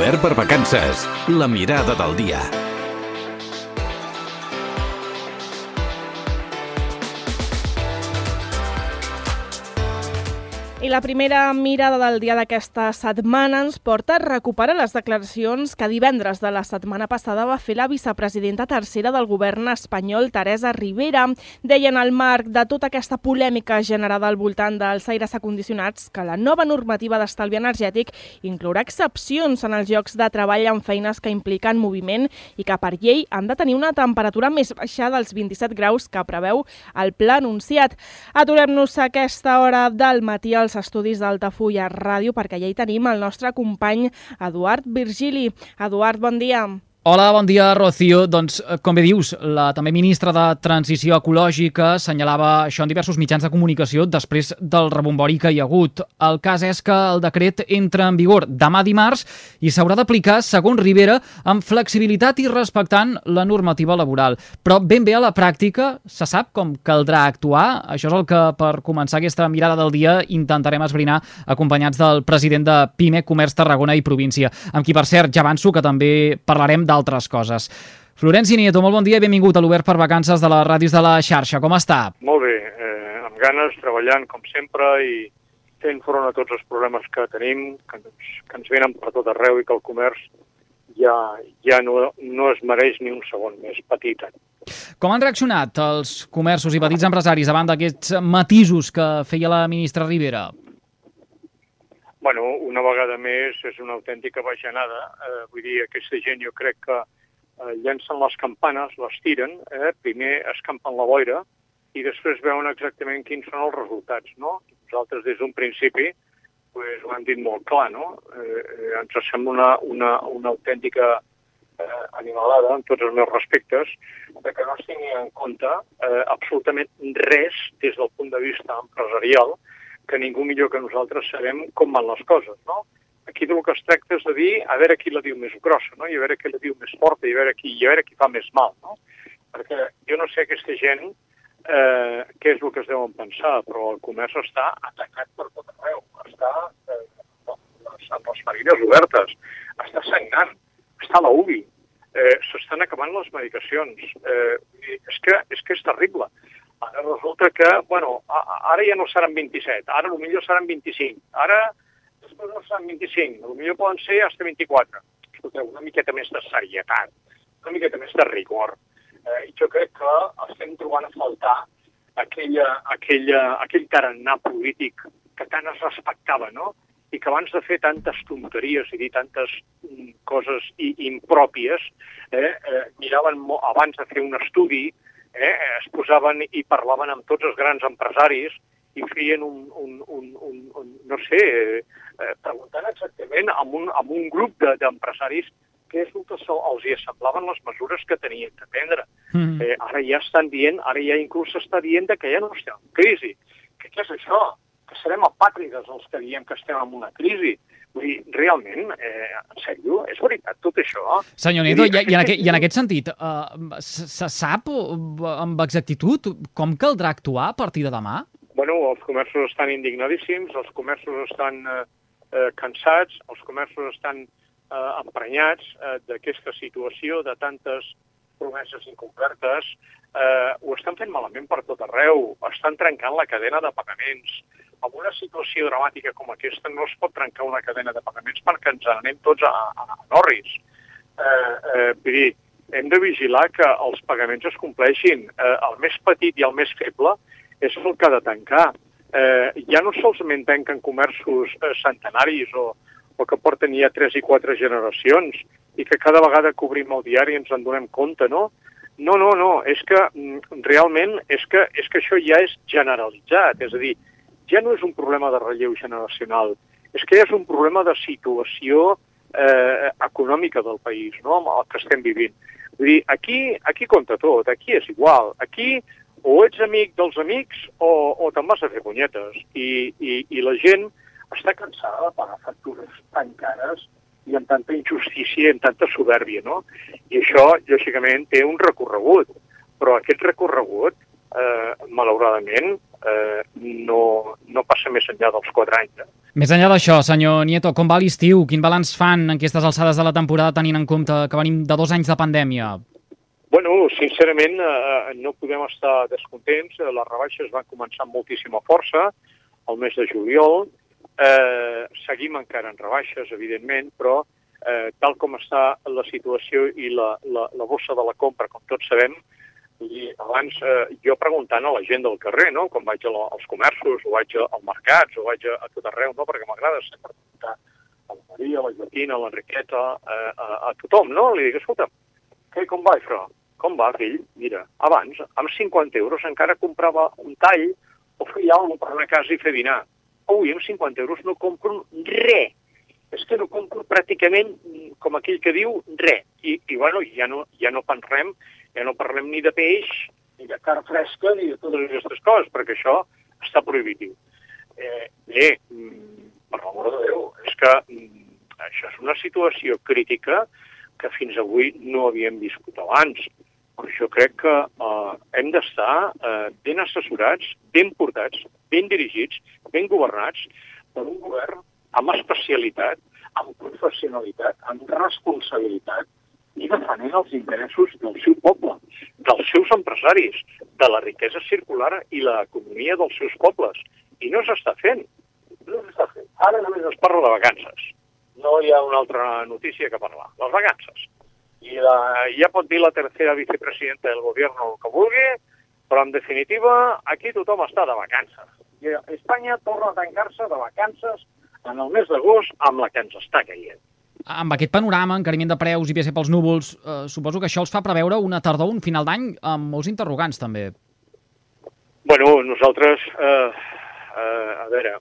L'Obert per Vacances. La mirada del dia. La primera mirada del dia d'aquesta setmana ens porta a recuperar les declaracions que divendres de la setmana passada va fer la vicepresidenta tercera del govern espanyol, Teresa Rivera. Deia en el marc de tota aquesta polèmica generada al voltant dels aires acondicionats que la nova normativa d'estalvi energètic inclourà excepcions en els llocs de treball amb feines que impliquen moviment i que per llei han de tenir una temperatura més baixa dels 27 graus que preveu el pla anunciat. Aturem-nos a aquesta hora del matí al als estudis d'Altafulla Ràdio perquè ja hi tenim el nostre company Eduard Virgili. Eduard, bon dia. Hola, bon dia, Rocío. Doncs, eh, com bé dius, la també ministra de Transició Ecològica assenyalava això en diversos mitjans de comunicació després del rebombori que hi ha hagut. El cas és que el decret entra en vigor demà dimarts i s'haurà d'aplicar, segons Rivera, amb flexibilitat i respectant la normativa laboral. Però ben bé a la pràctica se sap com caldrà actuar. Això és el que, per començar aquesta mirada del dia, intentarem esbrinar acompanyats del president de PIME, Comerç Tarragona i Província, amb qui, per cert, ja avanço que també parlarem d'altres coses. Florenci Nieto, molt bon dia i benvingut a l'Obert per Vacances de les ràdios de la xarxa. Com està? Molt bé, eh, amb ganes, treballant com sempre i fent front a tots els problemes que tenim, que, ens, que ens venen per tot arreu i que el comerç ja, ja no, no es mereix ni un segon més petit. Com han reaccionat els comerços i petits empresaris davant d'aquests matisos que feia la ministra Rivera? Bueno, una vegada més és una autèntica bajanada. Eh, vull dir, aquesta gent jo crec que eh, llencen les campanes, les tiren, eh, primer escampen la boira i després veuen exactament quins són els resultats, no? Nosaltres des d'un principi pues, ho hem dit molt clar, no? Eh, eh, ens sembla una, una, una autèntica eh, animalada, en tots els meus respectes, de que no es tingui en compte eh, absolutament res des del punt de vista empresarial, que ningú millor que nosaltres sabem com van les coses, no? Aquí del que es tracta és de dir a veure qui la diu més grossa, no? I a veure qui la diu més forta, i a veure qui, i a veure qui fa més mal, no? Perquè jo no sé aquesta gent eh, què és el que es deuen pensar, però el comerç està atacat per tot arreu, està eh, amb les ferides obertes, està sagnant, està a la UBI, eh, s'estan acabant les medicacions. Eh, és, que, és que és terrible. Ara resulta que, bueno, ara ja no seran 27, ara potser seran 25, ara després no seran 25, potser poden ser fins 24. Escolteu, una miqueta més de serietat, una miqueta més de rigor. Eh, jo crec que estem trobant a faltar aquella, aquella, aquell tarannà polític que tant es respectava, no? i que abans de fer tantes tonteries i dir tantes mm, coses impròpies, eh, eh, miraven abans de fer un estudi, eh, es posaven i parlaven amb tots els grans empresaris i feien un, un, un, un, un no sé, eh, preguntant exactament amb un, amb un grup d'empresaris de, què és el que els hi semblaven les mesures que tenien de prendre. Mm. Eh, ara ja estan dient, ara ja inclús s'està dient que ja no estem en crisi. Que què és això? Que serem apàtrides els que diem que estem en una crisi. Vull dir, realment, eh, en sèrio, és veritat tot això? Senyor Nieto, i, i, en aquest, i en aquest sentit, uh, se sap amb exactitud com caldrà actuar a partir de demà? Bueno, els comerços estan indignadíssims, els comerços estan eh, eh, cansats, els comerços estan eh, emprenyats eh, d'aquesta situació, de tantes promeses incomplertes, eh, ho estan fent malament per tot arreu, estan trencant la cadena de pagaments. En una situació dramàtica com aquesta no es pot trencar una cadena de pagaments perquè ens anem tots a, a, a Norris. Eh, eh, vull dir, hem de vigilar que els pagaments es compleixin. Eh, el més petit i el més feble és el que ha de tancar. Eh, ja no solament tanquen comerços eh, centenaris o, o que porten ja tres i quatre generacions i que cada vegada que obrim el diari ens en donem compte, no? No, no, no, és que mm, realment és que, és que això ja és generalitzat, és a dir, ja no és un problema de relleu generacional, és que és un problema de situació eh, econòmica del país, no?, amb el que estem vivint. Vull dir, aquí, aquí compta tot, aquí és igual, aquí o ets amic dels amics o, o te'n vas a fer punyetes. I, i, I la gent està cansada de pagar factures tan cares i amb tanta injustícia i amb tanta soberbia, no? I això, lògicament, té un recorregut, però aquest recorregut, eh, malauradament, eh, no, no passa més enllà dels quatre anys. Eh? Més enllà d'això, senyor Nieto, com va l'estiu? Quin balanç fan en aquestes alçades de la temporada tenint en compte que venim de dos anys de pandèmia? Bueno, sincerament, eh, no podem estar descontents. Les rebaixes van començar amb moltíssima força al mes de juliol. Eh, seguim encara en rebaixes, evidentment, però eh, tal com està la situació i la, la, la bossa de la compra, com tots sabem, i abans eh, jo preguntant a la gent del carrer, no? quan vaig als comerços, o vaig als mercats, o vaig a, a tot arreu, no? perquè m'agrada sempre preguntar a la Maria, a la Joaquina, a l'Enriqueta, eh, a, a tothom, no? Li dic, escolta, què, com va això? Com va, fill? Mira, abans, amb 50 euros encara comprava un tall o feia alguna per anar a casa i fer dinar. Avui, amb 50 euros no compro res. És que no compro pràcticament, com aquell que diu, res. I, i bueno, ja no, ja no pensem ja no parlem ni de peix, ni de carn fresca, ni de totes aquestes coses, perquè això està prohibitiu. Eh, bé, per l'amor de Déu, és que mm, això és una situació crítica que fins avui no havíem viscut abans. Però jo crec que eh, hem d'estar eh, ben assessorats, ben portats, ben dirigits, ben governats per un govern amb especialitat, amb professionalitat, amb responsabilitat, i defenent els interessos del seu poble, dels seus empresaris, de la riquesa circular i l'economia dels seus pobles. I no s'està fent. No s'està fent. Ara només es parla de vacances. No hi ha una altra notícia que parlar. Les vacances. I la, ja pot dir la tercera vicepresidenta del govern el que vulgui, però en definitiva aquí tothom està de vacances. I Espanya torna a tancar-se de vacances en el mes d'agost amb la que ens està caient amb aquest panorama, encariment de preus i PSP pels núvols, eh, suposo que això els fa preveure una tardor, un final d'any, amb molts interrogants, també. Bueno, nosaltres, eh, eh, a veure,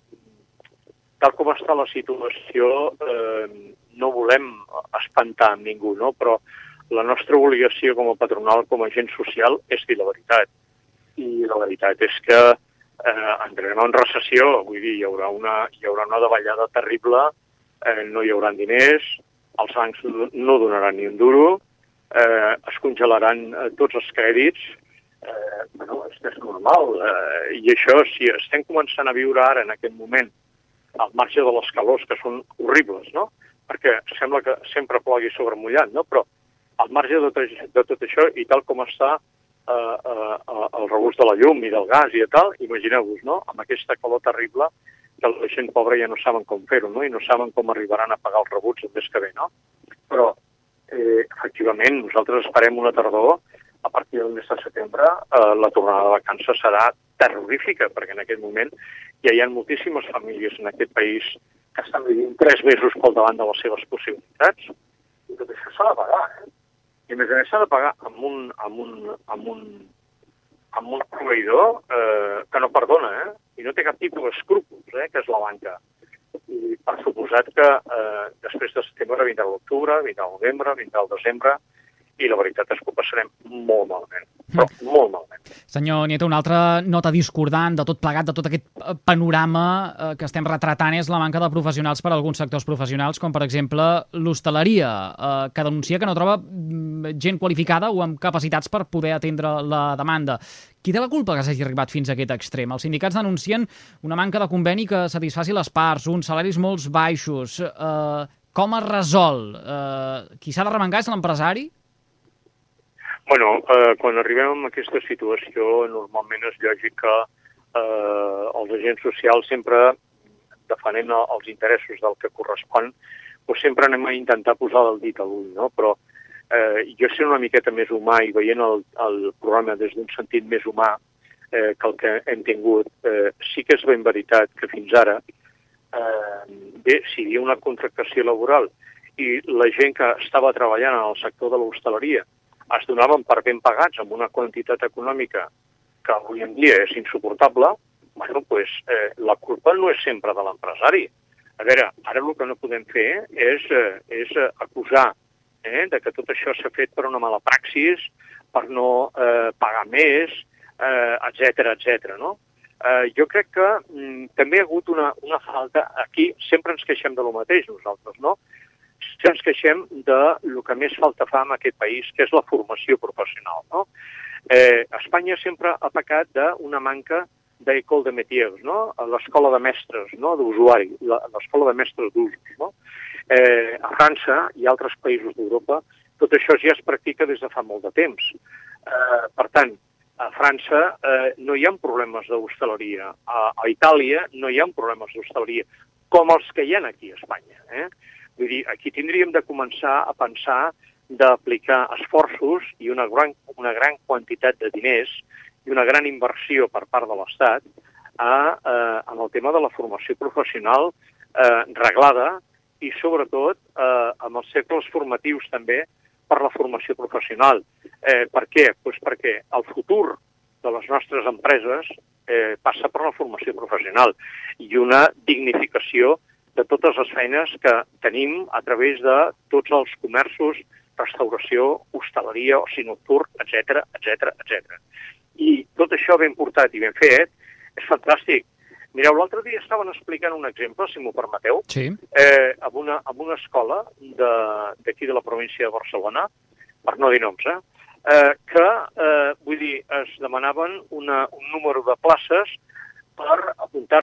tal com està la situació, eh, no volem espantar ningú, no? però la nostra obligació com a patronal, com a agent social, és dir la veritat. I la veritat és que eh, entrarem en recessió, vull dir, hi haurà una, hi haurà una davallada terrible no hi haurà diners, els bancs no donaran ni un duro, eh, es congelaran eh, tots els crèdits, eh, bueno, és que és normal. Eh, I això, si estem començant a viure ara, en aquest moment, al marge de les calors, que són horribles, no? perquè sembla que sempre plogui sobre mullat, no? però al marge de, de tot això, i tal com està eh, eh, el regust de la llum i del gas i tal, imagineu-vos, no? amb aquesta calor terrible, que la gent pobra ja no saben com fer-ho, no? i no saben com arribaran a pagar els rebuts el mes que ve, no? Però, eh, efectivament, nosaltres esperem una tardor, a partir del mes de setembre, eh, la tornada de vacances serà terrorífica, perquè en aquest moment ja hi ha moltíssimes famílies en aquest país que estan vivint tres mesos pel davant de les seves possibilitats, i tot això s'ha de pagar, eh? I a més a més s'ha de pagar amb un, amb un, amb un, amb un proveïdor eh, que no perdona, eh? I no té cap tipus d'escrúpols, eh, que és la banca. I per suposat que eh, després de setembre vindrà l'octubre, vindrà el novembre, vindrà el desembre, i la veritat és que ho passarem molt malament, però mm. molt malament. Senyor Nieto, una altra nota discordant de tot plegat, de tot aquest panorama eh, que estem retratant és la manca de professionals per a alguns sectors professionals, com per exemple l'hostaleria, eh, que denuncia que no troba mm, gent qualificada o amb capacitats per poder atendre la demanda. Qui té la culpa que s'hagi arribat fins a aquest extrem? Els sindicats denuncien una manca de conveni que satisfaci les parts, uns salaris molt baixos. Eh, com es resol? Eh, qui s'ha de remengar és l'empresari? Bueno, eh, quan arribem a aquesta situació, normalment és lògic que eh, els agents socials sempre defenent els interessos del que correspon, doncs sempre anem a intentar posar el dit a l'ull, no? Però eh, jo sent una miqueta més humà i veient el, el programa des d'un sentit més humà eh, que el que hem tingut, eh, sí que és ben veritat que fins ara, eh, bé, si hi havia una contractació laboral i la gent que estava treballant en el sector de l'hostaleria es donaven per ben pagats amb una quantitat econòmica que avui en dia és insuportable, bueno, pues, eh, la culpa no és sempre de l'empresari. A veure, ara el que no podem fer és, eh, és acusar eh, de que tot això s'ha fet per una mala praxis, per no eh, pagar més, etc eh, etc. no? Eh, jo crec que mm, també ha hagut una, una falta, aquí sempre ens queixem de lo mateix nosaltres, no? Si ens queixem de lo que més falta fa en aquest país, que és la formació professional. No? Eh, Espanya sempre ha pecat d'una manca d'Ecole de Métiers, no? l'escola de mestres no? d'usuari, l'escola de mestres d'usos. No? Eh, a França i altres països d'Europa tot això ja es practica des de fa molt de temps. Eh, per tant, a França eh, no hi ha problemes d'hostaleria. A, a Itàlia no hi ha problemes d'hostaleria, com els que hi ha aquí a Espanya. Eh? Vull dir, aquí tindríem de començar a pensar d'aplicar esforços i una gran, una gran quantitat de diners i una gran inversió per part de l'Estat a, eh, en el tema de la formació professional eh, reglada i, sobretot, eh, amb els cercles formatius també per la formació professional. Eh, per què? Pues perquè el futur de les nostres empreses eh, passa per la formació professional i una dignificació de totes les feines que tenim a través de tots els comerços, restauració, hostaleria, oci nocturn, etc etc etc. I tot això ben portat i ben fet és fantàstic. Mireu, l'altre dia estaven explicant un exemple, si m'ho permeteu, sí. eh, amb, una, amb una escola d'aquí de, de la província de Barcelona, per no dir noms, eh, eh, que, eh, vull dir, es demanaven una, un número de places per apuntar